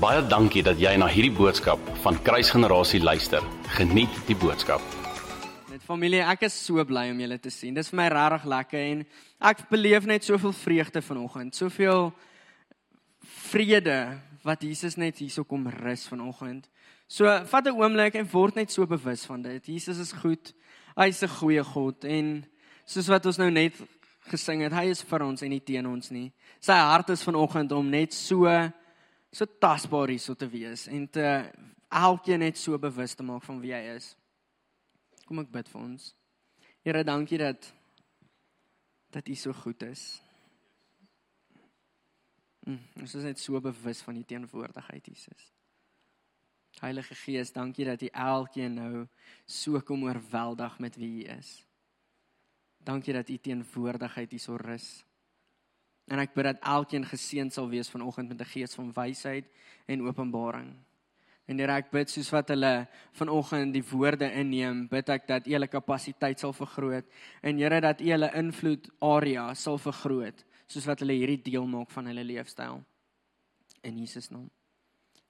Baie dankie dat jy na hierdie boodskap van Kruisgenerasie luister. Geniet die boodskap. Met familie, ek is so bly om julle te sien. Dit is vir my regtig lekker en ek beleef net soveel vreugde vanoggend. Soveel vrede wat Jesus net hierso kom rus vanoggend. So vat 'n oomblik en word net so bewus van dit. Jesus is goed. Hy's 'n goeie God en soos wat ons nou net gesing het, hy is vir ons en nie teen ons nie. Sy hart is vanoggend om net so so tasbaar hierso te wees en te elkeen net so bewus te maak van wie hy is. Kom ek bid vir ons. Here, dankie dat dat U so goed is. Mm, ons is net so bewus van U teenwoordigheid, Jesus. Heilige Gees, dankie dat U elkeen nou so kom oorweldig met wie U is. Dankie dat U teenwoordigheid hier so rus. En ek bid dat elkeen geseën sal wees vanoggend met 'n gees van wysheid en openbaring. En Here, ek bid soos wat hulle vanoggend die woorde inneem, bid ek dat U hulle kapasiteit sal vergroot en Here dat U hulle invloed area sal vergroot, soos wat hulle hierdie deel maak van hulle leefstyl. In Jesus naam.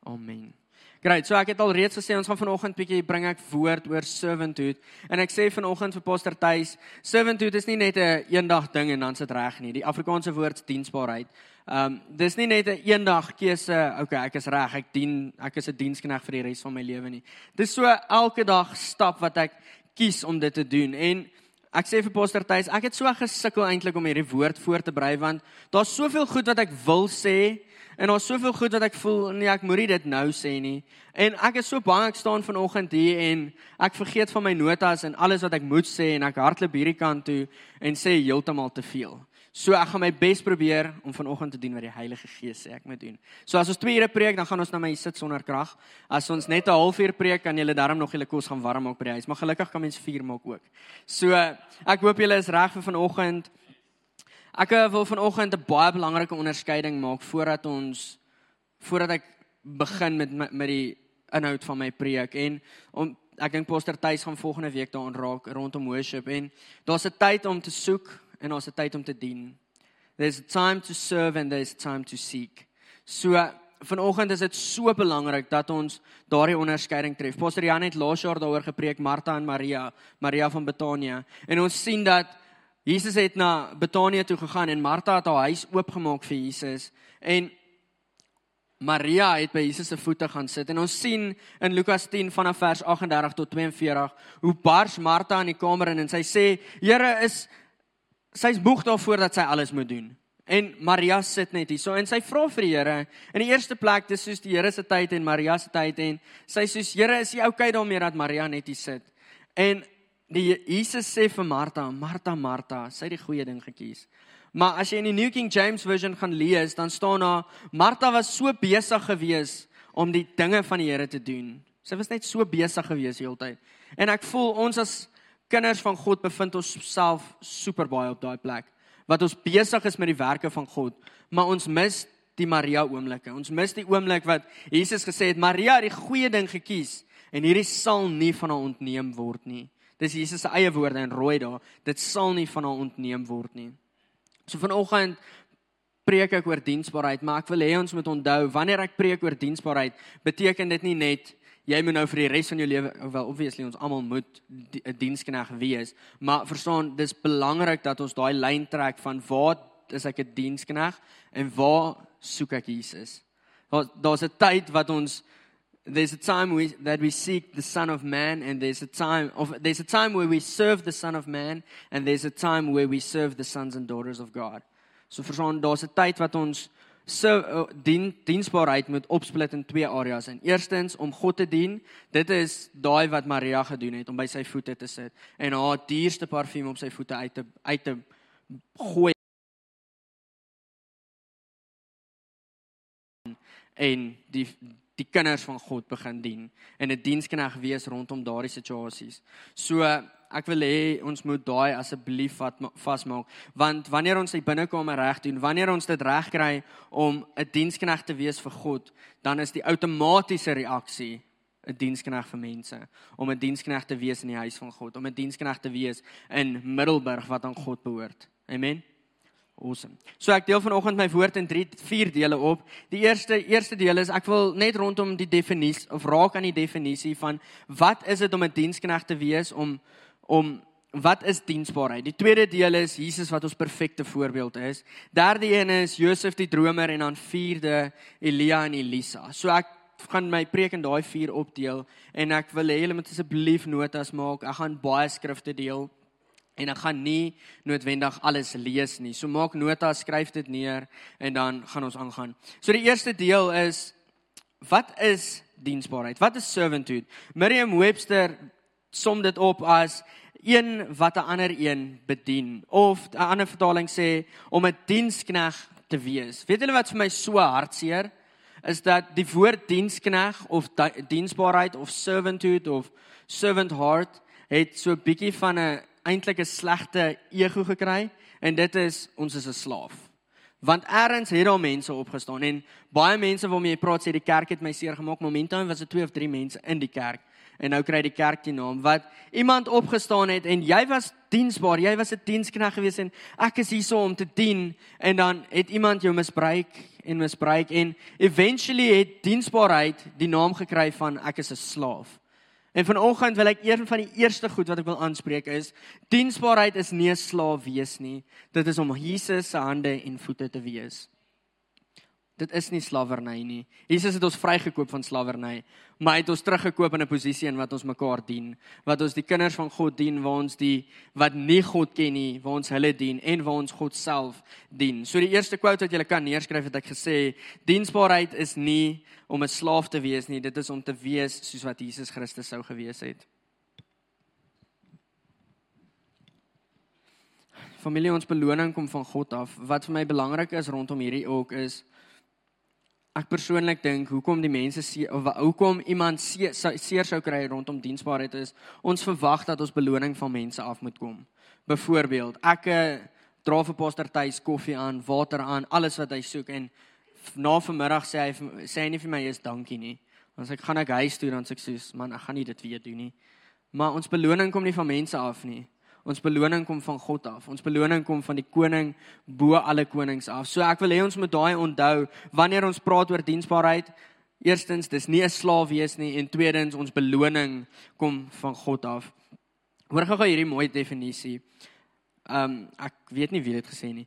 Amen. Great. So ek het al reeds gesê ons gaan vanoggend bietjie bring ek woord oor servanthood en ek sê vanoggend vir Pastor Tuis, servanthood is nie net 'n een eendag ding en dan sit reg nie. Die Afrikaanse woord diensbaarheid. Ehm um, dis nie net 'n een eendag keuse, okay, ek is reg, ek dien, ek is 'n dienskneg vir die res van my lewe nie. Dis so elke dag stap wat ek kies om dit te doen en Ek sê vir Pastor Tuis, ek het so gesukkel eintlik om hierdie woord voor te berei want daar's soveel goed wat ek wil sê En daar's soveel goed wat ek voel, nee, ek moet dit nou sê nie. En ek is so bang ek staan vanoggend hier en ek vergeet van my notas en alles wat ek moet sê en ek hardloop hierdie kant toe en sê heeltemal te veel. So ek gaan my bes probeer om vanoggend te doen wat die Heilige Gees sê ek moet doen. So as ons 2 ure preek, dan gaan ons na my sit sonder krag. As ons net 'n halfuur preek, kan julle darm nog julle kos gaan warm maak by die huis. Maar gelukkig kan mens vuur maak ook. So ek hoop julle is reg vir vanoggend. Ek eh, wil vanoggend 'n baie belangrike onderskeiding maak voordat ons voordat ek begin met met die inhoud van my preek en om ek dink Pastor Tuis gaan volgende week daaraan raak rondom worship en daar's 'n tyd om te soek en daar's 'n tyd om te dien. There's a time to serve and there's a time to seek. So vanoggend is dit so belangrik dat ons daardie onderskeiding tref. Pastor Jan het laas jaar daaroor gepreek Martha en Maria, Maria van Betania. En ons sien dat Jesus het na Betanië toe gegaan en Martha het haar huis oopgemaak vir Jesus en Maria het by Jesus se voete gaan sit en ons sien in Lukas 10 vanaf vers 38 tot 42 hoe bars Martha in die kamer in en sy sê Here is sy's boeg daarvoor dat sy alles moet doen. En Maria sit net hier. So en sy vra vir die Here in die eerste plek dis soos die Here se tyd en Maria se tyd en sy sê soos Here is jy okay daarmee dat Maria net hier sit? En die Jesus sê vir Martha, Martha, Martha, sy het die goeie ding gekies. Maar as jy in die New King James version gaan lees, dan staan daar Martha was so besig gewees om die dinge van die Here te doen. Sy was net so besig gewees die hele tyd. En ek voel ons as kinders van God bevind ons self super baie op daai plek wat ons besig is met die werke van God, maar ons mis die Maria oomblikke. Ons mis die oomblik wat Jesus gesê het Maria het die goeie ding gekies en hierdie sal nie van haar ontneem word nie. Dis Jesus se eie woorde en rooi daar. Dit sal nie van haar ontneem word nie. So vanoggend preek ek oor diensbaarheid, maar ek wil hê ons moet onthou wanneer ek preek oor diensbaarheid, beteken dit nie net jy moet nou vir die res van jou lewe wel obviously ons almal moet 'n dienskneg wees, maar verstaan, dis belangrik dat ons daai lyn trek van waar is ek 'n dienskneg en waar soek ek Jesus? Daar's 'n tyd wat ons there's a time we, that we seek the son of man and there's a time of there's a time where we serve the son of man and there's a time where we serve the sons and daughters of God. So verstaan daar's 'n tyd wat ons so uh, dien diensbaarheid moet opsplit in twee areas. En eerstens om God te dien. Dit is daai wat Maria gedoen het om by sy voete te sit en haar duurste parfuum op sy voete uit te uit te gooi en die die kinders van God begin dien en 'n dienskneg wees rondom daardie situasies. So ek wil hê ons moet daai asseblief vasmaak want wanneer ons die binnekome reg doen, wanneer ons dit reg kry om 'n dienskneg te wees vir God, dan is die outomatiese reaksie 'n dienskneg vir mense, om 'n dienskneg te wees in die huis van God, om 'n dienskneg te wees in Middelburg wat aan God behoort. Amen. Awesome. So ek deel vanoggend my woord in 3 4 dele op. Die eerste eerste deel is ek wil net rondom die definisie of raak aan die definisie van wat is dit om 'n diensknegt te wees om om wat is diensbaarheid? Die tweede deel is Jesus wat ons perfekte voorbeeld is. Derde een is Josef die dromer en dan vierde Elia en Elisa. So ek gaan my preek in daai vier opdeel en ek wil hê julle moet asseblief notas maak. Ek gaan baie skrifte deel en ek gaan nie noodwendig alles lees nie. So maak nota, skryf dit neer en dan gaan ons aangaan. So die eerste deel is wat is diensbaarheid? Wat is servanthood? Merriam-Webster som dit op as een wat 'n ander een bedien of 'n ander vertaling sê om 'n dienskneg te wees. Weet julle wat vir my so hartseer is dat die woord dienskneg of diensbaarheid of servanthood of servant heart het so 'n bietjie van 'n eintlik 'n slegte ego gekry en dit is ons is 'n slaaf. Want eers het daar mense opgestaan en baie mense waarmee jy praat sê die kerk het my seer gemaak. Momentum was dit 2 of 3 mense in die kerk en nou kry die kerk die naam wat iemand opgestaan het en jy was diensbaar. Jy was 'n diensknegt gewees en ek is hier so om te dien en dan het iemand jou misbruik en misbruik en eventually het diensbaarheid die naam gekry van ek is 'n slaaf. En vanoggend wil ek een van die eerste goed wat ek wil aanspreek is diensbaarheid is nie 'n slaaf wees nie. Dit is om Jesus se hande en voete te wees. Dit is nie slawerny nie. Jesus het ons vrygekoop van slawerny, maar hy het ons teruggekoop in 'n posisie in wat ons mekaar dien, wat ons die kinders van God dien, waar ons die wat nie God ken nie, waar ons hulle dien en waar ons God self dien. So die eerste quote wat jy kan neerskryf het ek gesê, diensbaarheid is nie om 'n slaaf te wees nie, dit is om te wees soos wat Jesus Christus sou gewees het. Familie ons beloning kom van God af. Wat vir my belangrik is rondom hierdie ook is ek persoonlik dink hoekom die mense see, of hoekom iemand seer see, sou kry rondom diensbaarheid is ons verwag dat ons beloning van mense af moet kom. Byvoorbeeld, ek dra vir Pastor Tuis koffie aan, water aan, alles wat hy soek en na vanmiddag sê hy sê hy nie vir my is dankie nie. Dan sê ek gaan ek huis toe dan sê ek soos man ek gaan nie dit weer doen nie. Maar ons beloning kom nie van mense af nie. Ons beloning kom van God af. Ons beloning kom van die koning bo alle konings af. So ek wil hê ons moet daai onthou wanneer ons praat oor diensbaarheid. Eerstens, dis nie 'n slaaf wees nie en tweedens ons beloning kom van God af. Hoor gou-gou hierdie mooi definisie. Um ek weet nie wie dit gesê nie.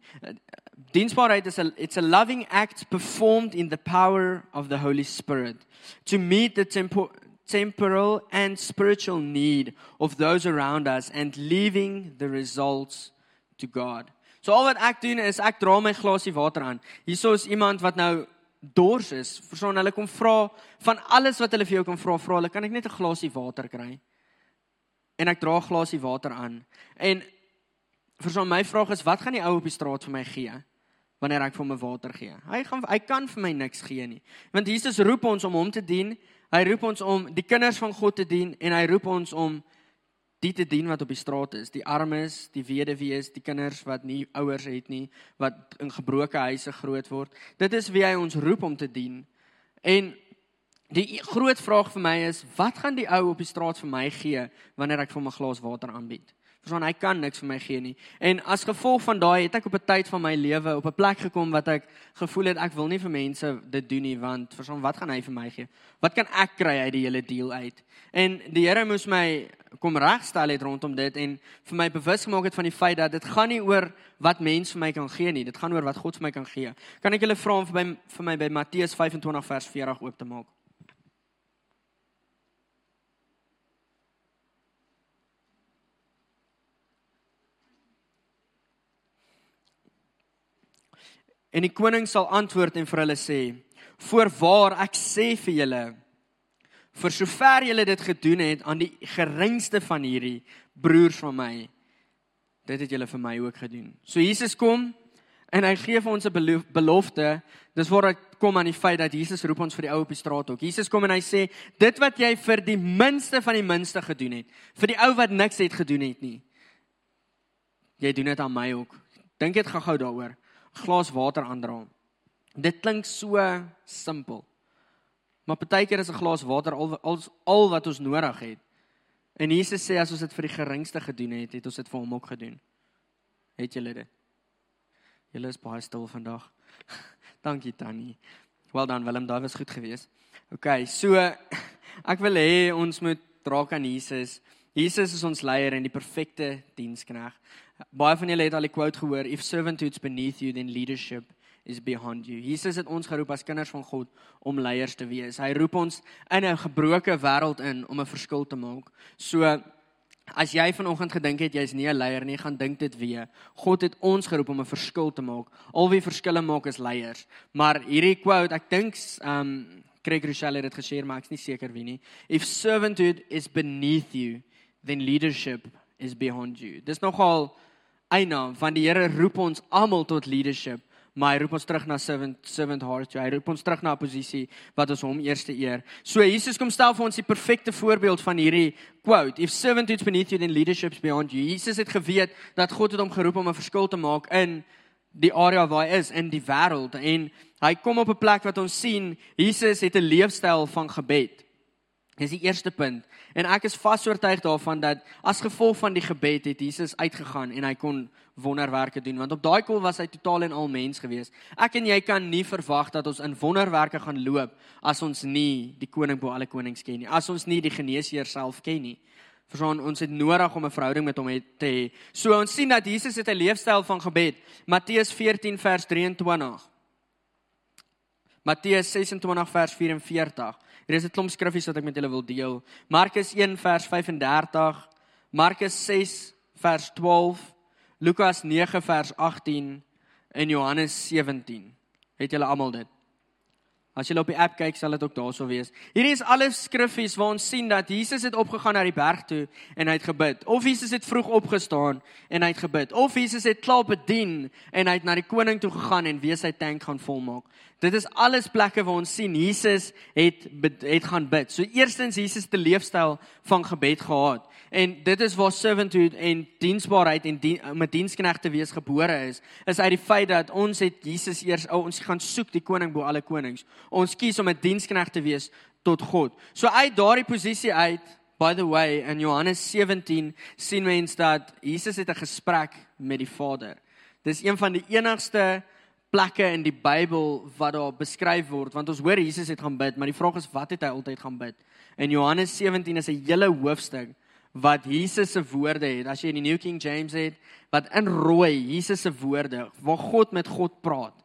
Diensbaarheid is a it's a loving act performed in the power of the Holy Spirit to meet the tempo, temporal and spiritual need of those around us and leaving the results to God. So al wat ek doen is ek dra my glasie water aan. Hierso is iemand wat nou dors is. Verstaan, hulle kom vra van alles wat hulle vir jou kan vra, vra hulle, kan ek net 'n glasie water kry? En ek dra 'n glasie water aan. En verstaan, my vraag is wat gaan die ou op die straat vir my gee? wanneer ek vir hom water gee. Hy gaan hy kan vir my niks gee nie. Want Jesus roep ons om hom te dien Hy roep ons om die kinders van God te dien en hy roep ons om die te dien wat op die straat is, die armes, die weduwees, die kinders wat nie ouers het nie, wat in gebroke huise groot word. Dit is wie hy ons roep om te dien. En die groot vraag vir my is, wat gaan die ou op die straat vir my gee wanneer ek vir hom 'n glas water aanbied? Verstaan, hy kan niks vir my gee nie. En as gevolg van daai het ek op 'n tyd van my lewe op 'n plek gekom wat ek gevoel het ek wil nie vir mense dit doen nie want verstaan, wat gaan hy vir my gee? Wat kan ek kry uit die hele deal uit? En die Here moes my kom regstel het rondom dit en vir my bewus gemaak het van die feit dat dit gaan nie oor wat mense vir my kan gee nie, dit gaan oor wat God vir my kan gee. Kan ek julle vra om vir my vir my by Matteus 25 vers 40 oop te maak? En die koning sal antwoord en vir hulle sê: "Voorwaar ek sê vir julle, vir sover julle dit gedoen het aan die geringste van hierdie broers van my, dit het julle vir my ook gedoen." So Jesus kom en hy gee vir ons 'n belofte. Dis waar ek kom aan die feit dat Jesus roep ons vir die ou op die straat ook. Jesus kom en hy sê: "Dit wat jy vir die minste van die minste gedoen het, vir die ou wat niks het gedoen het nie, jy doen dit aan my ook." Dink dit gou-gou daaroor glas water aandra. Dit klink so simpel. Maar partykeer is 'n glas water al, al al wat ons nodig het. En Jesus sê as ons dit vir die geringste gedoen het, het ons dit vir hom ook gedoen. Het julle dit? Julle is baie stil vandag. Dankie Tannie. Wel dan Willem, daai was goed geweest. OK, so ek wil hê ons moet draak aan Jesus. Jesus is ons leier en die perfekte dienskneg. Baie van julle het al die quote gehoor, if servanthood's beneath you then leadership is behind you. Jesus het ons geroep as kinders van God om leiers te wees. Hy roep ons in 'n gebroke wêreld in om 'n verskil te maak. So as jy vanoggend gedink het jy's nie 'n leier nie, gaan dink dit weer. God het ons geroep om 'n verskil te maak. Al wie verskille maak is leiers. Maar hierdie quote, ek dink um Craig Rochelle het dit gesê, maar ek's nie seker wie nie. If servanthood is beneath you, then leadership is behind you. Dis nogal eina van die Here roep ons almal tot leadership maar hy roep ons terug na servant servant heart. Hy roep ons terug na 'n posisie wat ons hom eerste eer. So Jesus kom stel vir ons die perfekte voorbeeld van hierdie quote: If servanthood beneath you then leadership is beyond you. Jesus het geweet dat God het hom geroep om 'n verskil te maak in die area waar hy is in die wêreld en hy kom op 'n plek wat ons sien Jesus het 'n leefstyl van gebed. Dis die eerste punt. En ek is vasoortuig daarvan dat as gevolg van die gebed het Jesus uitgegaan en hy kon wonderwerke doen want op daai kol was hy totaal en al mens gewees. Ek en jy kan nie verwag dat ons in wonderwerke gaan loop as ons nie die koning bo alle konings ken nie. As ons nie die geneesheer self ken nie. Verstaan, ons het nodig om 'n verhouding met hom te hê. So ons sien dat Jesus het 'n leefstyl van gebed. Matteus 14 vers 23. Matteus 26 vers 44. Hier is 'n klomp skriffies wat ek met julle wil deel. Markus 1 vers 35. Markus 6 vers 12. Lukas 9 vers 18 en Johannes 17. Het julle almal dit? As jy op die app kyk, sal dit ook daarso wees. Hierdie is alles skriffies waar ons sien dat Jesus het opgegaan na die berg toe en hy het gebid. Of Jesus het vroeg opgestaan en hy het gebid. Of Jesus het klaar bedien en hy het na die koning toe gegaan en weer sy tank gaan volmaak. Dit is alles plekke waar ons sien Jesus het het gaan bid. So eerstens Jesus 'n leefstyl van gebed gehad. En dit is waar servanthood en diensbaarheid en dien, om 'n diensknegt te wees gebore is. Is uit die feit dat ons het Jesus eers oh, ons gaan soek die koning bo alle konings. Ons kies om 'n diensknegt te wees tot God. So uit daardie posisie uit By the way, in Johannes 17 sien mens dat Jesus het 'n gesprek met die Vader. Dis een van die enigste plekke in die Bybel wat daar beskryf word want ons hoor Jesus het gaan bid, maar die vraag is wat het hy altyd gaan bid? In Johannes 17 is 'n hele hoofstuk wat Jesus se woorde het. As jy in die New King James het, wat in rooi Jesus se woorde waar God met God praat.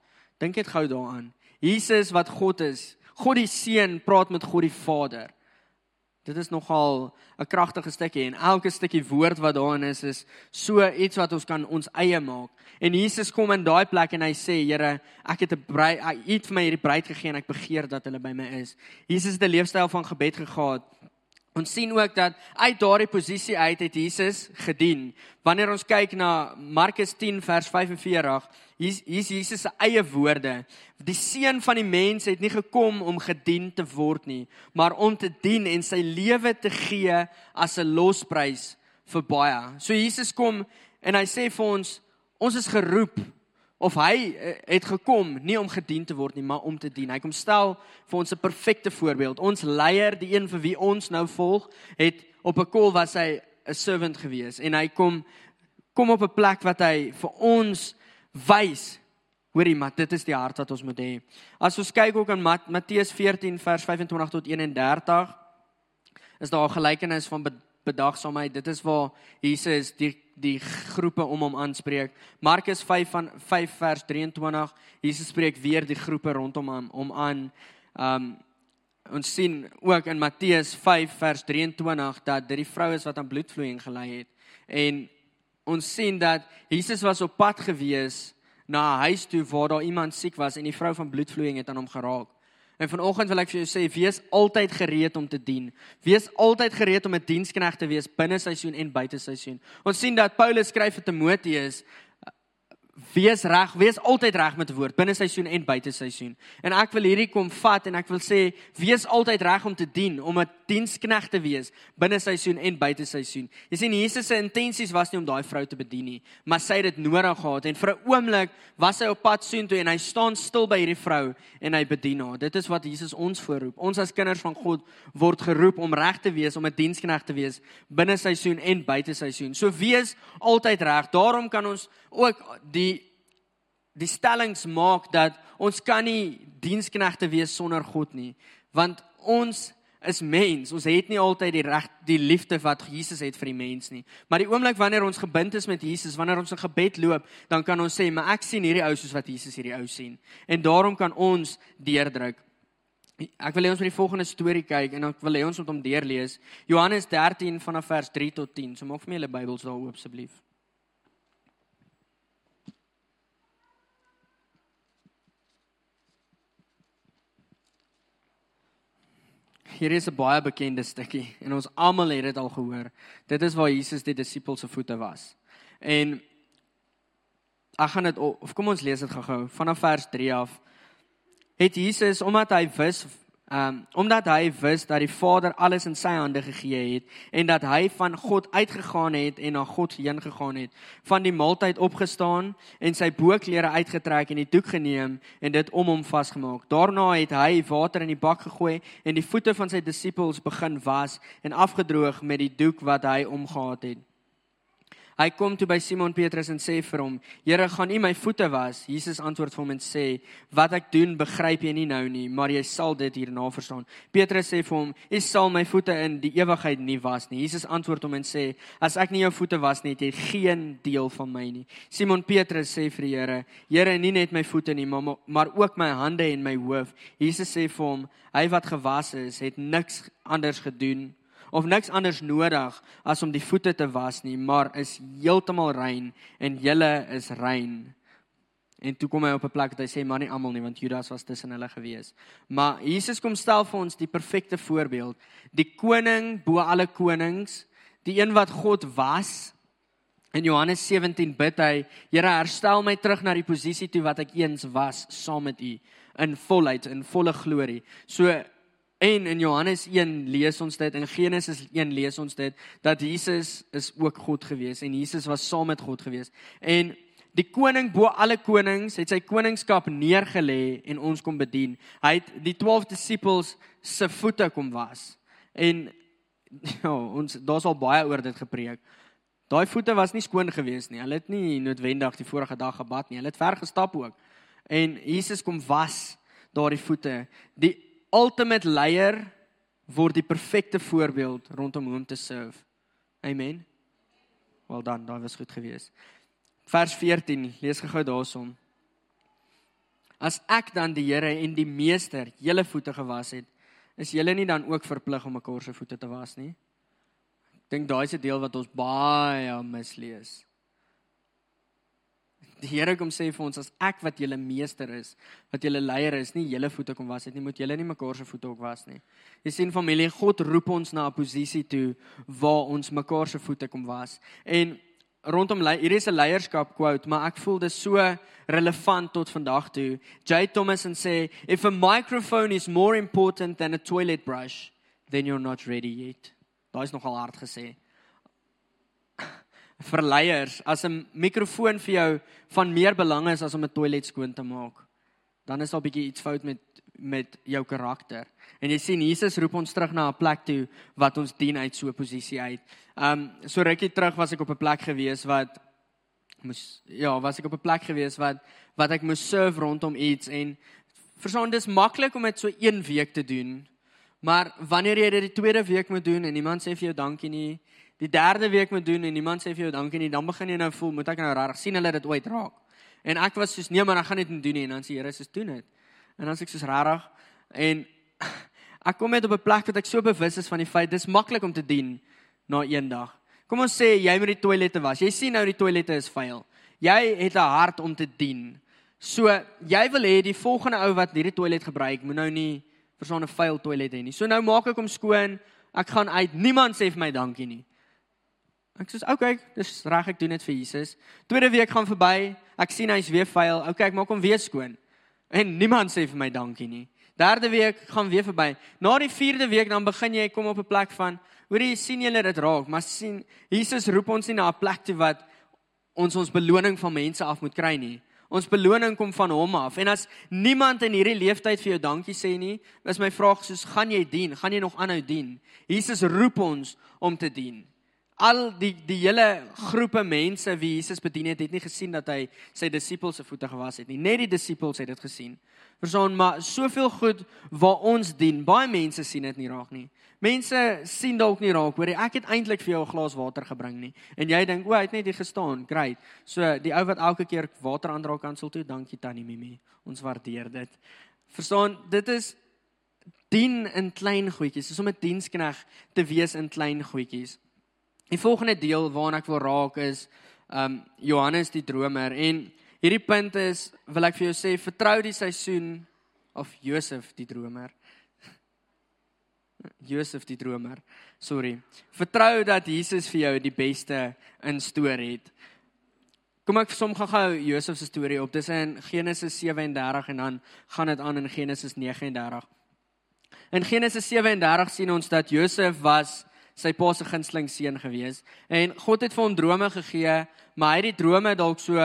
Dink net gou daaraan. Jesus wat God is, God die Seun praat met God die Vader. Dit is nogal 'n kragtige stukkie en elke stukkie woord wat daarin is is so iets wat ons kan ons eie maak. En Jesus kom in daai plek en hy sê, Here, ek het 'n bruid, hy het vir my hierdie bruid gegee en ek begeer dat hulle by my is. Jesus het 'n leefstyl van gebed gehad Ons sien ook dat uit daardie posisie uit het Jesus gedien. Wanneer ons kyk na Markus 10 vers 45, hier is Jesus se eie woorde. Die seun van die mens het nie gekom om gedien te word nie, maar om te dien en sy lewe te gee as 'n losprys vir baie. So Jesus kom en hy sê vir ons, ons is geroep of hy eh, het gekom nie om gedien te word nie, maar om te dien. Hy kom stel vir ons 'n perfekte voorbeeld. Ons leier, die een vir wie ons nou volg, het op 'n kol was hy 'n servant gewees en hy kom kom op 'n plek wat hy vir ons wys hoorie maar dit is die hart wat ons moet hê. As ons kyk ook in Mat Matteus 14 vers 25 tot 31 is daar 'n gelykenis van bedagsaamheid. Dit is waar Jesus die die groepe om hom aanspreek. Markus 5 van 5 vers 23. Jesus spreek weer die groepe rondom hom om aan. Um ons sien ook in Matteus 5 vers 23 dat dit die vrou is wat aan bloedvloeiing gelei het. En ons sien dat Jesus was op pad gewees na 'n huis toe waar daar iemand siek was en die vrou van bloedvloeiing het aan hom geraak. En vanoggend wil ek vir jou sê, wees altyd gereed om te dien. Wees altyd gereed om 'n dienskneg te wees binne seisoen en buite seisoen. Ons sien dat Paulus skryf vir Timoteus Wees reg, wees altyd reg met 'n woord binne seisoen en buite seisoen. En ek wil hierdie kom vat en ek wil sê wees altyd reg om te dien, om 'n dienskneg te wees binne seisoen en buite seisoen. Jy sien Jesus se intensies was nie om daai vrou te bedien nie, maar sy het dit nodig gehad en vir 'n oomblik was hy op pad soontoe en hy staan stil by hierdie vrou en hy bedien haar. Dit is wat Jesus ons voorroep. Ons as kinders van God word geroep om reg te wees, om 'n dienskneg te wees binne seisoen en buite seisoen. So wees altyd reg. Daarom kan ons ook die die stellings maak dat ons kan nie diensknegte wees sonder God nie, want ons is mens. Ons het nie altyd die reg die liefde wat Jesus het vir die mens nie. Maar die oomblik wanneer ons gebind is met Jesus, wanneer ons in gebed loop, dan kan ons sê, "Maar ek sien hierdie ou soos wat Jesus hierdie ou sien." En daarom kan ons deurdruk. Ek wil hê ons moet die volgende storie kyk en dan wil hê ons moet hom deurlees. Johannes 13 vanaf vers 3 tot 10. So maak vir my julle Bybels daar oop asseblief. Hier is 'n baie bekende stukkie en ons almal het dit al gehoor. Dit is waar Jesus die disippels se voete was. En ek gaan dit of kom ons lees dit gou-gou vanaf vers 3 af. Het Jesus omdat hy wis Um omdat hy wis dat die Vader alles in sy hande gegee het en dat hy van God uitgegaan het en na God heen gegaan het, van die maaltyd opgestaan en sy boklere uitgetrek en die doek geneem en dit om hom vasgemaak. Daarna het hy water in die bak gegooi en die voete van sy disippels begin was en afgedroog met die doek wat hy omgehad het. Hy kom toe by Simon Petrus en sê vir hom: "Here, gaan U my voete was?" Jesus antwoord vir hom en sê: "Wat ek doen, begryp jy nie nou nie, maar jy sal dit hierna verstaan." Petrus sê vir hom: "U sal my voete in die ewigheid nie was nie." Jesus antwoord hom en sê: "As ek nie jou voete was nie, het jy geen deel van my nie." Simon Petrus sê vir die Here: "Here, nie net my voete nie, maar maar ook my hande en my hoof." Jesus sê vir hom: "Hy wat gewas is, het niks anders gedoen of niks anders nodig as om die voete te was nie, maar is heeltemal rein en julle is rein. En toe kom hy op 'n plek dat hy sê maar nie almal nie want Judas was tussen hulle gewees. Maar Jesus kom stel vir ons die perfekte voorbeeld, die koning bo alle konings, die een wat God was. In Johannes 17 bid hy: Here, herstel my terug na die posisie toe wat ek eens was saam met U in volheid, in volle glorie. So En in Johannes 1 lees ons dit, in Genesis 1 lees ons dit dat Jesus is ook God gewees en Jesus was saam met God gewees. En die koning bo alle konings het sy koningskap neergelê en ons kom bedien. Hy het die 12 disippels se voete kom was. En ja, ons daar's al baie oor dit gepreek. Daai voete was nie skoon gewees nie. Hulle het nie noodwendig die vorige dag gebad nie. Hulle het ver gestap ook. En Jesus kom was daardie voete. Die ultimate leier word die perfekte voorbeeld rondom hom te serve. Amen. Wel dan, daai was goed geweest. Vers 14, lees gou daarson. As ek dan die Here en die meester julle voete gewas het, is julle nie dan ook verplig om mekaar se voete te was nie? Ek dink daai is 'n deel wat ons baie mislees. Die Here kom sê vir ons as ek wat julle meester is, wat julle leier is, nie julle voete kom was het nie, moet julle nie mekaar se voete ook was nie. Jy sien familie, God roep ons na 'n posisie toe waar ons mekaar se voete kom was. En rondom hier is 'n leierskap quote, maar ek voel dit so relevant tot vandag toe. J Thomas en sê if a microphone is more important than a toilet brush, then you're not ready yet. Daai is nogal hard gesê vir leiers as 'n mikrofoon vir jou van meer belang is as om 'n toilet skoon te maak, dan is daar 'n bietjie iets fout met met jou karakter. En jy sien Jesus roep ons terug na 'n plek toe wat ons dien uit so 'n posisie uit. Um so rukkie terug was ek op 'n plek gewees wat moes ja, was ek op 'n plek gewees wat wat ek moes serve rondom iets en verstaan dis maklik om dit so 1 week te doen. Maar wanneer jy dit die tweede week moet doen en iemand sê vir jou dankie nie, die derde week moet doen en niemand sê vir jou dankie nie, dan begin jy nou voel, moet ek nou reg sien hulle dit ooit raak. En ek was soos nee, maar ek gaan dit nie doen nie en dan sê Here, soos doen dit. En dan sê ek soos reg en ek kom net op 'n plek wat ek so bewus is van die feit dis maklik om te dien na eendag. Kom ons sê jy moet die toilette was. Jy sien nou die toilette is vuil. Jy het 'n hart om te dien. So jy wil hê die volgende ou wat hierdie toilet gebruik, moet nou nie so 'n vuil toilet hê nie. So nou maak ek hom skoon. Ek gaan uit. Niemand sê vir my dankie nie. Ek sê, "Oké, okay, dis reg, ek doen dit vir Jesus." Tweede week gaan verby, ek sien hy's weer vuil. Oké, okay, ek maak hom weer skoon. En niemand sê vir my dankie nie. Derde week gaan weer verby. Na die vierde week dan begin jy kom op 'n plek van, hoor jy sien julle dit raak, maar sien Jesus roep ons nie na 'n plek toe wat ons ons beloning van mense af moet kry nie. Ons beloning kom van hom af. En as niemand in hierdie leeftyd vir jou dankie sê nie, is my vraag soos gaan jy dien? Gaan jy nog aanhou dien? Jesus roep ons om te dien al die die hele groepe mense wie Jesus bedien het, het nie gesien dat hy sy disippels se voete gewas het nie. Net die disippels het dit gesien. Verstaan, maar soveel goed waar ons dien, baie mense sien dit nie raak nie. Mense sien dalk nie raak hoor ek het eintlik vir jou 'n glas water gebring nie en jy dink o hy het net hier gestaan great so die ou wat elke keer water aandra kansel toe dankie tannie Mimi ons waardeer dit verstaan dit is dien in klein goedjies is om 'n dienskneg te wees in klein goedjies die volgende deel waarna ek wil raak is um Johannes die dromer en hierdie punt is wil ek vir jou sê vertrou die seisoen of Josef die dromer Josef die dromer. Sorry. Vertrou dat Jesus vir jou die beste in storie het. Kom ek som gou-gou Josef se storie op. Dis in Genesis 37 en dan gaan dit aan in Genesis 39. In Genesis 37 sien ons dat Josef was sy pa se gunsteling seun gewees en God het vir hom drome gegee, maar hy het die drome dalk so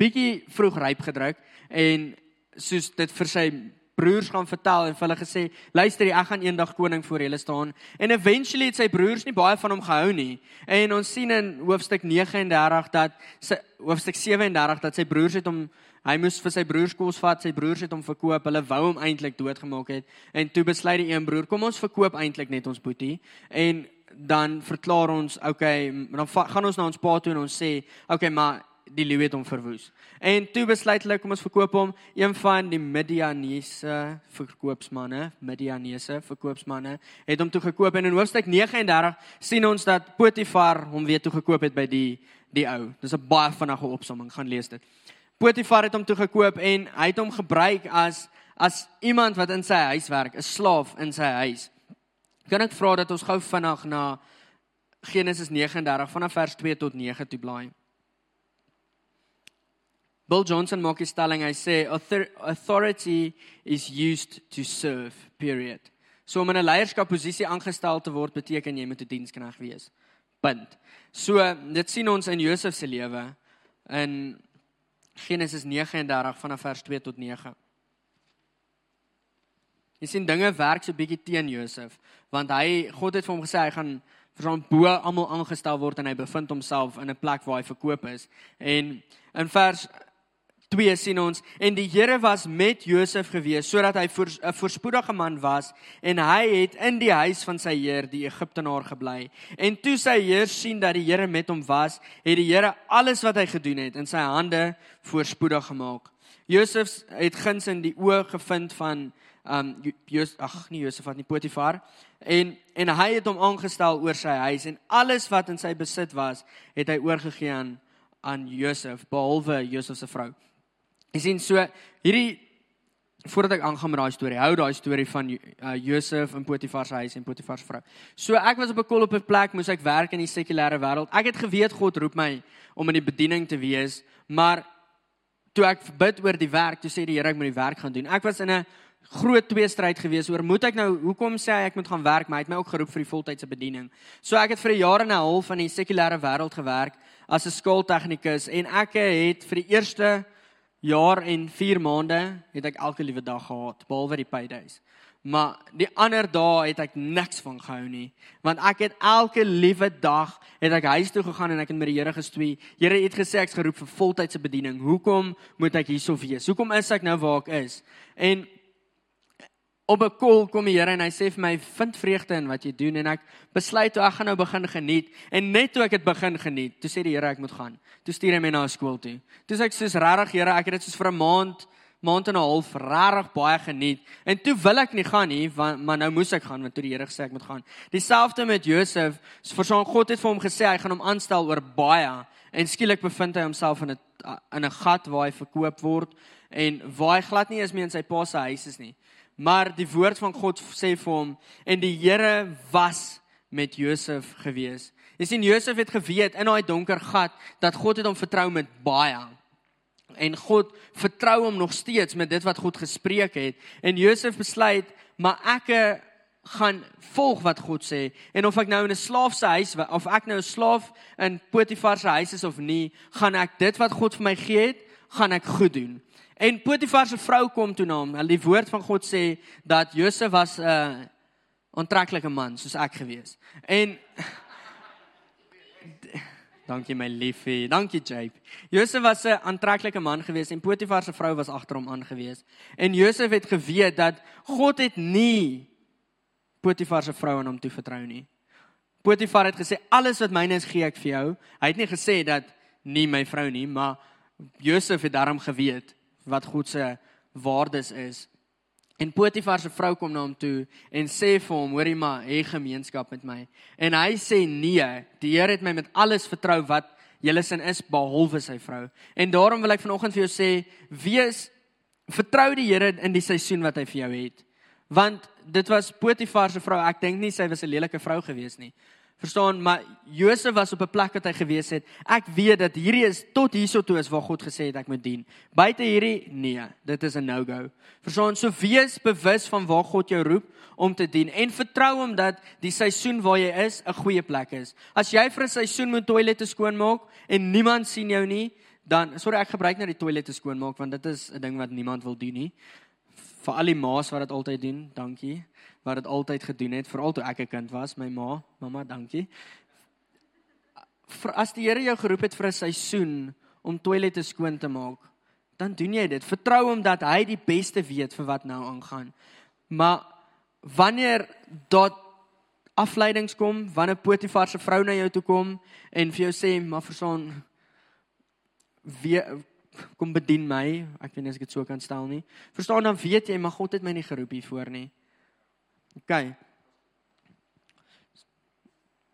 bietjie vroeg ryp gedruk en soos dit vir sy broers gaan vertel en vir hulle gesê, "Luister, ek gaan eendag koning voor julle staan." En eventually het sy broers nie baie van hom gehou nie. En ons sien in hoofstuk 39 dat sy hoofstuk 37 dat sy broers het hom hy moes vir sy broers kos vat, sy broers het hom verkoop. Hulle wou hom eintlik doodgemaak het. En toe besluit die een broer, "Kom ons verkoop eintlik net ons boetie." En dan verklaar ons, "Oké, okay, dan gaan ons na ons pa toe en ons sê, "Oké, okay, maar die leeu het hom verwoes. En toe besluit hulle kom ons verkoop hom een van die Midianese verkoopsmanne, Midianese verkoopsmanne het hom toe gekoop en in hoofstuk 39 sien ons dat Potifar hom weer toe gekoop het by die die ou. Dis 'n baie vinnige opsomming, gaan lees dit. Potifar het hom toe gekoop en hy het hom gebruik as as iemand wat in sy huis werk, 'n slaaf in sy huis. Kan ek vra dat ons gou vinnig na Genesis 39 vanaf vers 2 tot 9 toe blaai? Bill Johnson maak die stelling hy sê authority is used to serve period. So om 'n leierskapposisie aangestel te word beteken jy moet 'n dienskneg wees. Punt. So dit sien ons in Josef se lewe in Genesis 39 vanaf vers 2 tot 9. Jy sien dinge werk so bietjie teen Josef want hy God het vir hom gesê hy gaan vir hom bo almal aangestel word en hy bevind homself in 'n plek waar hy verkoop is. En in vers 2 sien ons en die Here was met Josef gewees sodat hy 'n voor, voorspoedige man was en hy het in die huis van sy heer die Egiptenaar gebly. En toe sy heer sien dat die Here met hom was het die Here alles wat hy gedoen het in sy hande voorspoedig gemaak. Josef het guns in die oë gevind van um Josef ag nie Josef wat nie Potifar. En en hy het hom aangestel oor sy huis en alles wat in sy besit was het hy oorgegee aan aan Josef behalwe Josef se vrou Jy sien so hierdie voordat ek aangaan met daai storie, hou daai storie van uh, Josef in Potifar se huis en Potifar se vrou. So ek was op 'n kol op 'n plek, moes ek werk in die sekulêre wêreld. Ek het geweet God roep my om in die bediening te wees, maar toe ek bid oor die werk, toe sê die Here ek moet die werk gaan doen. Ek was in 'n groot tweestryd gewees oor moet ek nou hoekom sê hy ek moet gaan werk, maar hy het my ook geroep vir die voltydse bediening. So ek het vir 'n jaar en 'n half in die sekulêre wêreld gewerk as 'n skooltegnikus en ek het vir die eerste jaar en 4 maande het ek elke liewe dag gehad behalwe die paydays. Maar die ander dae het ek niks van gehou nie, want ek het elke liewe dag het ek huis toe gegaan en ek het met die Here gestoei. Here het gesê ek's geroep vir voltydse bediening. Hoekom moet ek hierso wees? Hoekom is ek nou waar ek is? En op 'n kol kom die Here en hy sê vir my vind vreugde in wat jy doen. En ek besluit toe ek gaan nou begin geniet. En net toe ek dit begin geniet toe sê die Here ek moet gaan. Toe stuur hy my na skool toe. Toe sê ek soos regtig Here ek het dit soos vir 'n maand maand en 'n half regtig baie geniet. En toe wil ek nie gaan nie maar nou moes ek gaan want toe die Here gesê ek moet gaan. Dieselfde met Josef. Vir so God het vir hom gesê hy gaan hom aanstel oor baie. En skielik bevind hy homself in 'n in 'n gat waar hy verkoop word. En waar hy glad nie eens meer in sy pa se huis is nie Maar die woord van God sê vir hom en die Here was met Josef gewees. Jy sien Josef het geweet in daai donker gat dat God het hom vertrou met baie. En God vertrou hom nog steeds met dit wat God gespreek het. En Josef besluit, maar ek gaan volg wat God sê en of ek nou in 'n slaaf se huis of ek nou 'n slaaf in Potifar se huis is of nie, gaan ek dit wat God vir my gee het, gaan ek goed doen. En Potifar se vrou kom toe na hom. Hulle die woord van God sê dat Josef was 'n uh, onttreklike man soos ek gewees. En Dankie my liefie. Dankie Jape. Josef was 'n aantreklike man geweest en Potifar se vrou was agter hom aangewees. En Josef het geweet dat God het nie Potifar se vrou aan hom toevertrou nie. Potifar het gesê alles wat myne is gee ek vir jou. Hy het nie gesê dat nie my vrou nie, maar Josef het daarom geweet wat God se waardes is. En Potifar se vrou kom na hom toe en sê vir hom: "Hoorie maar, hê gemeenskap met my." En hy sê: "Nee, die Here het my met alles vertrou wat julle sin is behalwe sy vrou." En daarom wil ek vanoggend vir jou sê: "Wees vertrou die Here in die seisoen wat hy vir jou het." Want dit was Potifar se vrou. Ek dink nie sy was 'n lelike vrou gewees nie. Verstaan, maar Josef was op 'n plek wat hy gewees het. Ek weet dat hierdie is tot hierso toe is waar God gesê het ek moet dien. Buite hierdie nee, dit is 'n no-go. Verstaan, so wees bewus van waar God jou roep om te dien en vertrou hom dat die seisoen waar jy is 'n goeie plek is. As jy vir 'n seisoen moet toilette skoonmaak en niemand sien jou nie, dan sorry ek gebruik net die toilette skoonmaak want dit is 'n ding wat niemand wil doen nie. Vir al die ma's wat dit altyd doen, dankie wat dit altyd gedoen het, veral toe ek 'n kind was, my ma, mamma, dankie. Vir as die Here jou geroep het vir 'n seisoen om toilette skoon te maak, dan doen jy dit. Vertrou hom dat hy die beste weet vir wat nou aangaan. Maar wanneer dat afleidings kom, wanneer Potifar se vrou na jou toe kom en vir jou sê, "Maar verstaan, wie kom bedien my?" Ek weet nie as ek dit so kan stel nie. Verstaan dan weet jy, maar God het my nie geroep hiervoor nie. OK.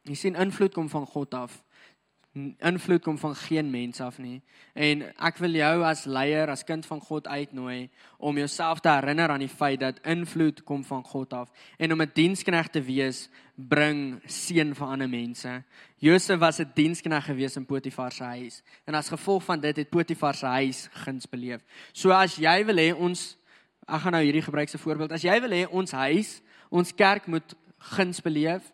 Jy sien invloed kom van God af. Invloed kom van geen mens af nie. En ek wil jou as leier, as kind van God uitnooi om jouself te herinner aan die feit dat invloed kom van God af en om 'n dienskneg te wees bring seën vir ander mense. Josef was 'n dienskneg gewees in Potifar se huis en as gevolg van dit het Potifar se huis guns beleef. So as jy wil hê ons ek gaan nou hierdie gebruik 'n voorbeeld. As jy wil hê ons huis Ons kerk moet guns beleef.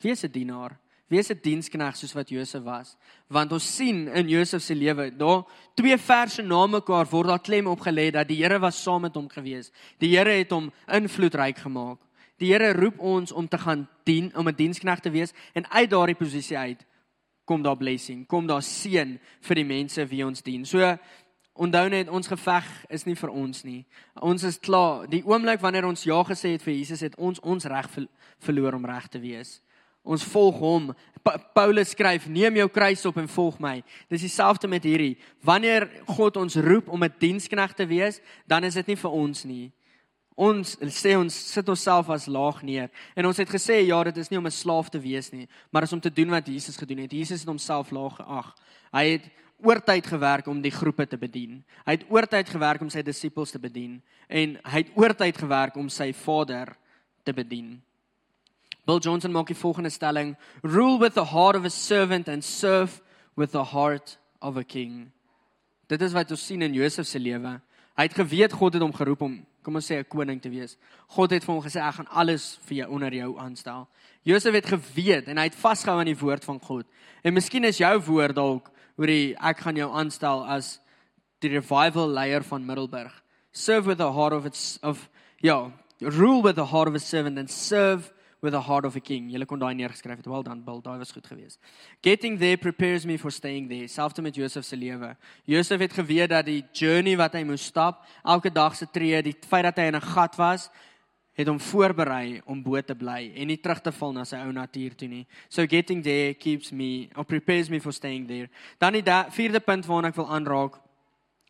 Wees 'n dienaar. Wees 'n dienskneg soos wat Josef was. Want ons sien in Josef se lewe, daar twee verse na mekaar word daar klem op gelê dat die Here was saam met hom gewees. Die Here het hom invloedryk gemaak. Die Here roep ons om te gaan dien, om 'n dienskneg te wees en uit daardie posisie uit kom daar blessing, kom daar seën vir die mense wie ons dien. So Onthou net ons geveg is nie vir ons nie. Ons is klaar. Die oomblik wanneer ons ja gesê het vir Jesus het ons ons reg verloor om reg te wees. Ons volg hom. Pa Paulus skryf: "Neem jou kruis op en volg my." Dis dieselfde met hierdie. Wanneer God ons roep om 'n dienskneg te wees, dan is dit nie vir ons nie. Ons sê ons sit onsself as laag neer en ons het gesê ja, dit is nie om 'n slaaf te wees nie, maar is om te doen wat Jesus gedoen het. Jesus het homself laag geag. Hy het oortyd gewerk om die groepe te bedien. Hy het oortyd gewerk om sy disippels te bedien en hy het oortyd gewerk om sy Vader te bedien. Bill Johnson maak die volgende stelling: Rule with the heart of a servant and serve with the heart of a king. Dit is wat ons sien in Josef se lewe. Hy het geweet God het hom geroep om, kom ons sê 'n koning te wees. God het vir hom gesê ek gaan alles vir jou onder jou aanstel. Josef het geweet en hy het vasgehou aan die woord van God. En miskien is jou woord dalk hoorie ek gaan jou aanstel as die revival leier van Middelburg. Serve with a heart of its of ja, rule with a heart of a servant and serve with a heart of a king. Julle kon daai neergeskryf het. Well done, Bill. Daai was goed geweest. Getting there prepares me for staying there. Selfs met Josef se lewe. Josef het geweet dat die journey wat hy moes stap, elke dag se tree, die feit dat hy in 'n gat was, het hom voorberei om bo te bly en nie terug te val na sy ou natuur toe nie. So getting there keeps me or prepares me for staying there. Dan die vierde punt waarna ek wil aanraak.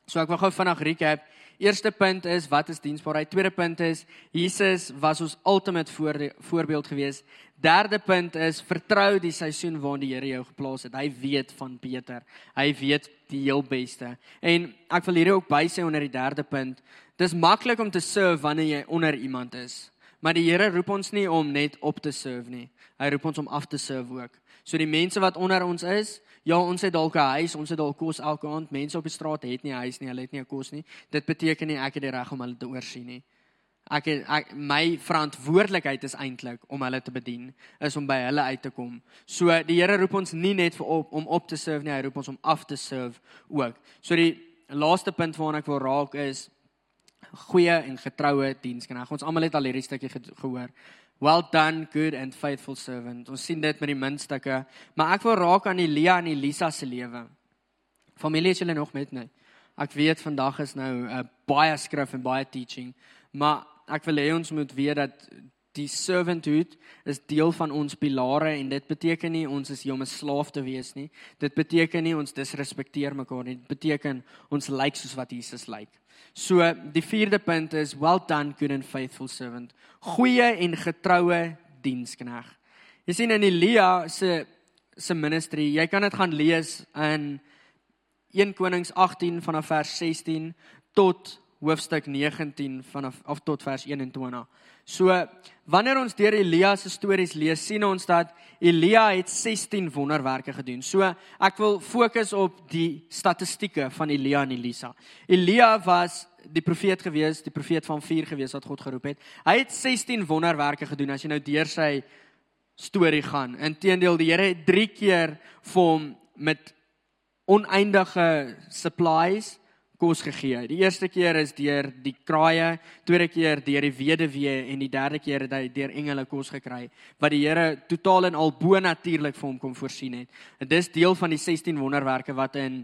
So ek wil gou vinnig recap. Eerste punt is wat is diensbaarheid? Tweede punt is Jesus was ons ultimate voor, voorbeeld gewees. Derde punt is vertrou die seisoen waarin die Here jou geplaas het. Hy weet van beter. Hy weet die heel beste. En ek wil hierdie ook bysê onder die derde punt. Dis maklik om te serve wanneer jy onder iemand is. Maar die Here roep ons nie om net op te serve nie. Hy roep ons om af te serve ook. So die mense wat onder ons is, ja, ons het dalk 'n huis, ons het dalk kos elke aand. Mense op die straat het nie 'n huis nie, hulle het nie 'n kos nie. Dit beteken nie ek het die reg om hulle te oorsien nie. Ek, het, ek my verantwoordelikheid is eintlik om hulle te bedien, is om by hulle uit te kom. So die Here roep ons nie net vir op om op te serve nie, hy roep ons om af te serve ook. So die laaste punt waarna ek wil raak is goeie en getroue dienskneg. Ons almal het al hierdie stukkie gehoor. Well done, good and faithful servant. Ons sien dit met die muntstukke, maar ek wil raak aan Elia en Elisa se lewe. Familie is julle nog met my? Ek weet vandag is nou uh, baie skrif en baie teaching, maar ek wil hê ons moet weet dat die servanthood is deel van ons pilare en dit beteken nie ons is hier om 'n slaaf te wees nie. Dit beteken nie ons disrespekteer mekaar nie. Dit beteken ons lyk like soos wat Jesus lyk. Like. So die vierde punt is well done good and faithful servant. Goeie en getroue dienskneg. Jy sien in Elia se se ministry, jy kan dit gaan lees in 1 Konings 18 vanaf vers 16 tot hoofstuk 19 vanaf of tot vers 21. So wanneer ons deur Elia se stories lees, sien ons dat Elia het 16 wonderwerke gedoen. So ek wil fokus op die statistieke van Elia en Elisa. Elia was die profeet gewees, die profeet van vuur gewees wat God geroep het. Hy het 16 wonderwerke gedoen as jy nou deur sy storie gaan. Inteendeel die Here het 3 keer vir hom met oneindige supplies kos gegee. Die eerste keer is deur die kraaie, tweede keer deur die weduwee en die derde keer het hy deur engele kos gekry wat die Here totaal en al bo natuurlik vir hom kom voorsien het. En dis deel van die 16 wonderwerke wat in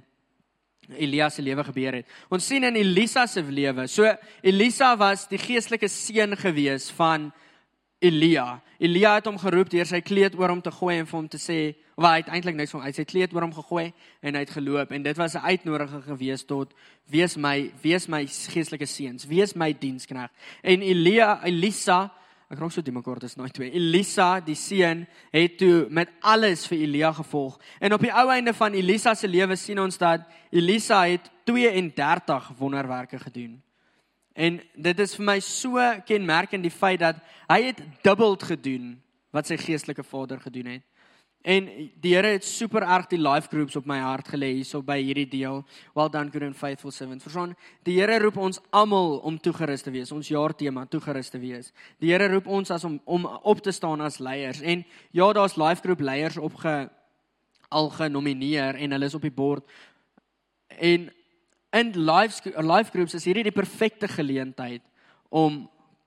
Elia se lewe gebeur het. Ons sien in Elisa se lewe. So Elisa was die geestelike seun gewees van Elia. Elia het hom geroep deur sy kleed oor hom te gooi en vir hom te sê, of hy eintlik niks van uit sy kleed oor hom gegooi en hy het geloop en dit was 'n uitnodiging gewees tot wees my wees my geestelike seuns, wees my dienskneg. En Elia, Elisa, ek raak so die mekaar dis nou twee. Elisa, die seun, het toe met alles vir Elia gevolg. En op die ou einde van Elisa se lewe sien ons dat Elisa het 32 wonderwerke gedoen. En dit is vir my so kenmerkend die feit dat hy het dubbel gedoen wat sy geestelike vader gedoen het. En die Here het super erg die life groups op my hart gelê hierso by hierdie deel. Well done good and faithful servant. Verstaan? Die Here roep ons almal om toegerus te wees. Ons jaartema toegerus te wees. Die Here roep ons as om om op te staan as leiers. En ja, daar's life group leiers opge al genomineer en hulle is op die bord. En in live live groups is hierdie die perfekte geleentheid om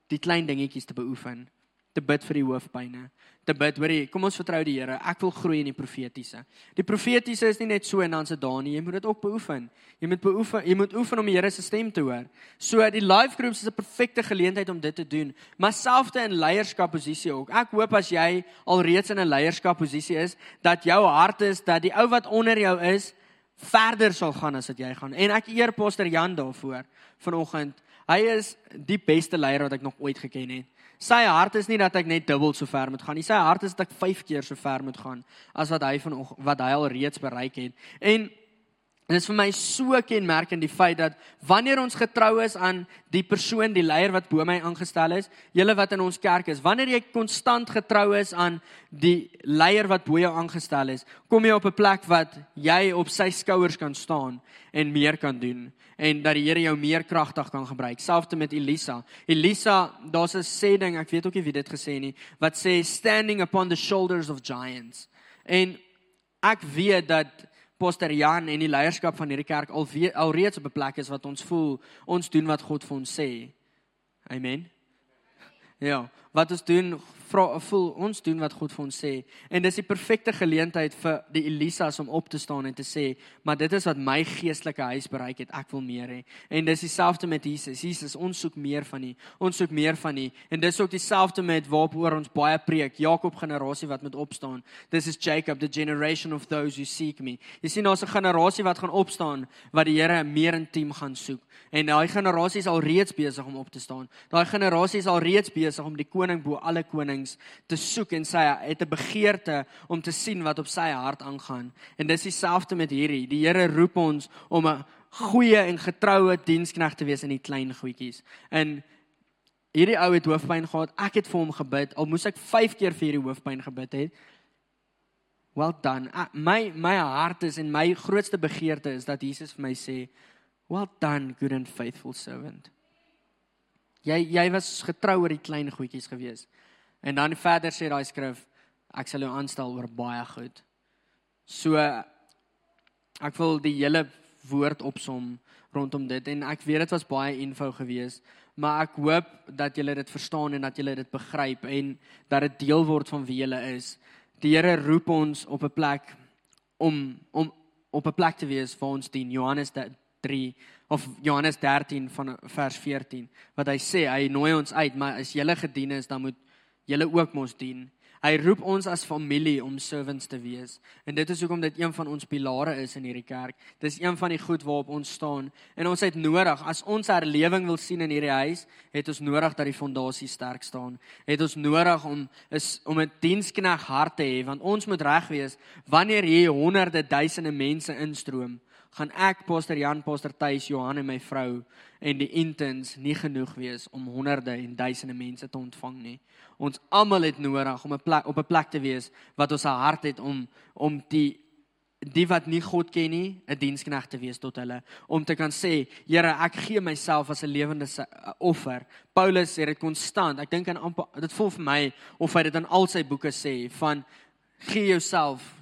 die klein dingetjies te beoefen te bid vir die hoofpynne te bid hoor jy kom ons vertrou die Here. Ek wil groei in die profetiese. Die profetiese is nie net so en dan se daar nie. Jy moet dit ook beoefen. Jy moet beoefen jy moet oefen om die Here se stem te hoor. So die live groups is 'n perfekte geleentheid om dit te doen maar selfs in leierskap posisie ook. Ek hoop as jy alreeds in 'n leierskap posisie is dat jou hart is dat die ou wat onder jou is verder sal gaan as wat jy gaan. En ek eer Pastor Jan daarvoor vanoggend. Hy is die beste leier wat ek nog ooit geken het. Sy hart is nie dat ek net dubbel so ver moet gaan nie. Sy hart is dat ek 5 keer so ver moet gaan as wat hy van wat hy al reeds bereik het. En En dit is vir my so kenmerkend die feit dat wanneer ons getrou is aan die persoon, die leier wat bo my aangestel is, julle wat in ons kerk is, wanneer jy konstant getrou is aan die leier wat bo jou aangestel is, kom jy op 'n plek wat jy op sy skouers kan staan en meer kan doen en dat die Here jou meer kragtig kan gebruik. Selfs met Elisa. Elisa, daar's 'n sê ding, ek weet ook nie wie dit gesê nie, wat sê standing upon the shoulders of giants. En ek weet dat Pastor Jan en die leierskap van hierdie kerk al alreeds op 'n plek is wat ons voel ons doen wat God vir ons sê. Amen. Ja, wat ons doen vra voel ons doen wat God vir ons sê. En dis die perfekte geleentheid vir die Elisas om op te staan en te sê maar dit is wat my geestelike huis bereik het. Ek wil meer hê. En dis dieselfde met Jesus. Jesus ons soek meer van U. Ons soek meer van U. En dis ook dieselfde met waarop oor ons baie preek. Jakob generasie wat moet opstaan. This is Jacob the generation of those who seek me. Jy sien daar's 'n generasie wat gaan opstaan wat die Here meer intiem gaan soek. En daai generasie is al reeds besig om op te staan. Daai generasie is al reeds besig om die koning bo alle konings konings te soek en sy het 'n begeerte om te sien wat op sy hart aangaan. En dis dieselfde met hierdie. Die Here roep ons om 'n goeie en getroue dienskneg te wees in die klein goedjies. En hierdie ou het hoofpyn gehad. Ek het vir hom gebid. Al moes ek 5 keer vir hierdie hoofpyn gebid het. Well done. My my hart is en my grootste begeerte is dat Jesus vir my sê, "Well done, good and faithful servant." Jy jy was getrou oor die klein goedjies gewees. En dan verder sê daai skrif ek sal jou aanstel oor baie goed. So ek wil die hele woord opsom rondom dit en ek weet dit was baie info geweest, maar ek hoop dat julle dit verstaan en dat julle dit begryp en dat dit deel word van wie julle is. Die Here roep ons op 'n plek om om op 'n plek te wees waar ons dien. Johannes 3 of Johannes 13 van vers 14 wat hy sê hy nooi ons uit, maar as julle gedien is, dan moet julle ook mos dien. Hy roep ons as familie om servants te wees. En dit is hoekom dit een van ons pilare is in hierdie kerk. Dis een van die goed waarop ons staan. En ons het nodig as ons herlewing wil sien in hierdie huis, het ons nodig dat die fondasie sterk staan. Het ons nodig om is om 'n dienskneg hart te hê want ons moet reg wees wanneer hier honderde duisende mense instroom gaan ek Pastor Jan, Pastor Thys, Johan en my vrou en die interns nie genoeg wees om honderde en duisende mense te ontvang nie. Ons almal het nodig om 'n plek op 'n plek te wees wat ons 'n hart het om om die die wat nie God ken nie, 'n dienskneg te wees tot hulle, om te kan sê, Here, ek gee myself as 'n lewende offer. Paulus sê dit konstant. Ek dink aan dit voel vir my of hy dit in al sy boeke sê van gee jouself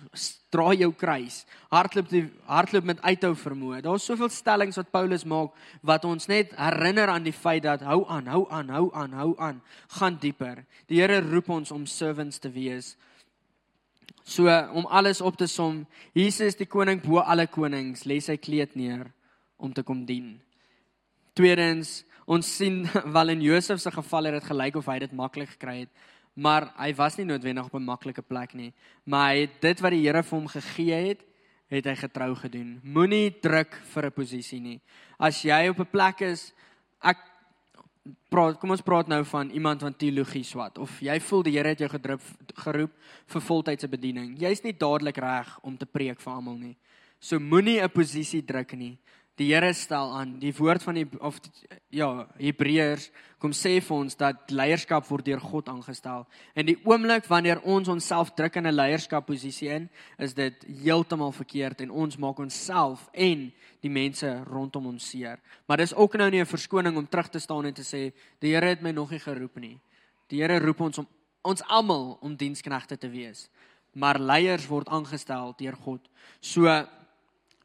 dra jou kruis. Hardloop die hardloop met uithou vermoë. Daar's soveel stellings wat Paulus maak wat ons net herinner aan die feit dat hou aan, hou aan, hou aan, hou aan, gaan dieper. Die Here roep ons om servants te wees. So om alles op te som, Jesus die koning bo alle konings, lê sy kleed neer om te kom dien. Tweedens, ons sien wel in Josef se geval het dit gelyk of hy dit maklik gekry het maar hy was nie noodwendig op 'n maklike plek nie. Maar hy het dit wat die Here vir hom gegee het, het hy getrou gedoen. Moenie druk vir 'n posisie nie. As jy op 'n plek is, ek praat, kom ons praat nou van iemand van teologie swat of jy voel die Here het jou gedrup geroep vir voltydse bediening. Jy's nie dadelik reg om te preek vir almal nie. So moenie 'n posisie druk nie. Die Here stel aan die woord van die of ja, Hebreërs kom sê vir ons dat leierskap word deur God aangestel. En die oomblik wanneer ons onsself druk in 'n leierskapposisie in, is dit heeltemal verkeerd en ons maak onsself en die mense rondom ons seer. Maar dis ook nou nie 'n verskoning om terug te staan en te sê die Here het my nog nie geroep nie. Die Here roep ons om ons almal om diensknegte te wees. Maar leiers word aangestel deur God. So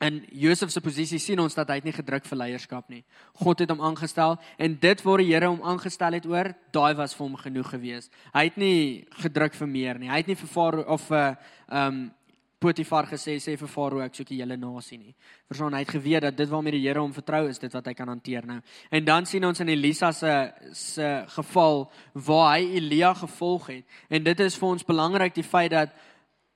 in Josef se posisie sien ons dat hy het nie gedruk vir leierskap nie. God het hom aangestel en dit waar die Here hom aangestel het oor, daai was vir hom genoeg geweest. Hy het nie gedruk vir meer nie. Hy het nie vir Farao of vir uh, ehm um, Potifar gesê sê vir Farao ek soek die hele nasie nie. Verstaan, hy het geweet dat dit waarmee die Here hom vertrou is dit wat hy kan hanteer nou. En dan sien ons in Elisa se se geval waar hy Elia gevolg het. En dit is vir ons belangrik die feit dat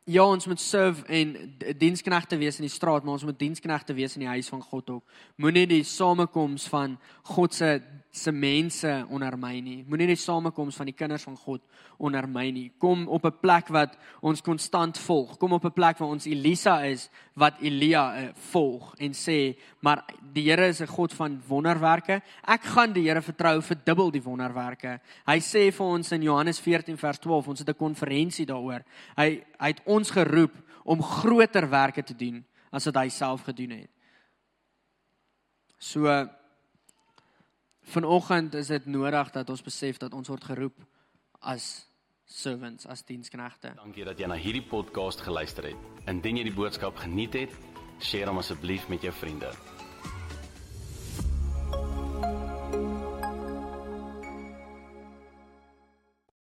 Ja, ons moet serve en diensknegte wees in die straat, maar ons moet diensknegte wees in die huis van God ook. Moenie die samekoms van God se se mense ondermy nie. Moenie die samekoms van die kinders van God ondermy nie. Kom op 'n plek wat ons konstant volg. Kom op 'n plek waar ons Elisa is wat Elia uh, volg en sê, maar die Here is 'n God van wonderwerke. Ek gaan die Here vertrou vir dubbel die wonderwerke. Hy sê vir ons in Johannes 14 vers 12, ons het 'n konferensie daaroor. Hy hy het ons geroep om groter werke te doen as wat hy self gedoen het. So vanoggend is dit nodig dat ons besef dat ons word geroep as servants, as diensknegte. Dankie dat jy na hierdie podcast geluister het. Indien jy die boodskap geniet het, deel hom asseblief met jou vriende.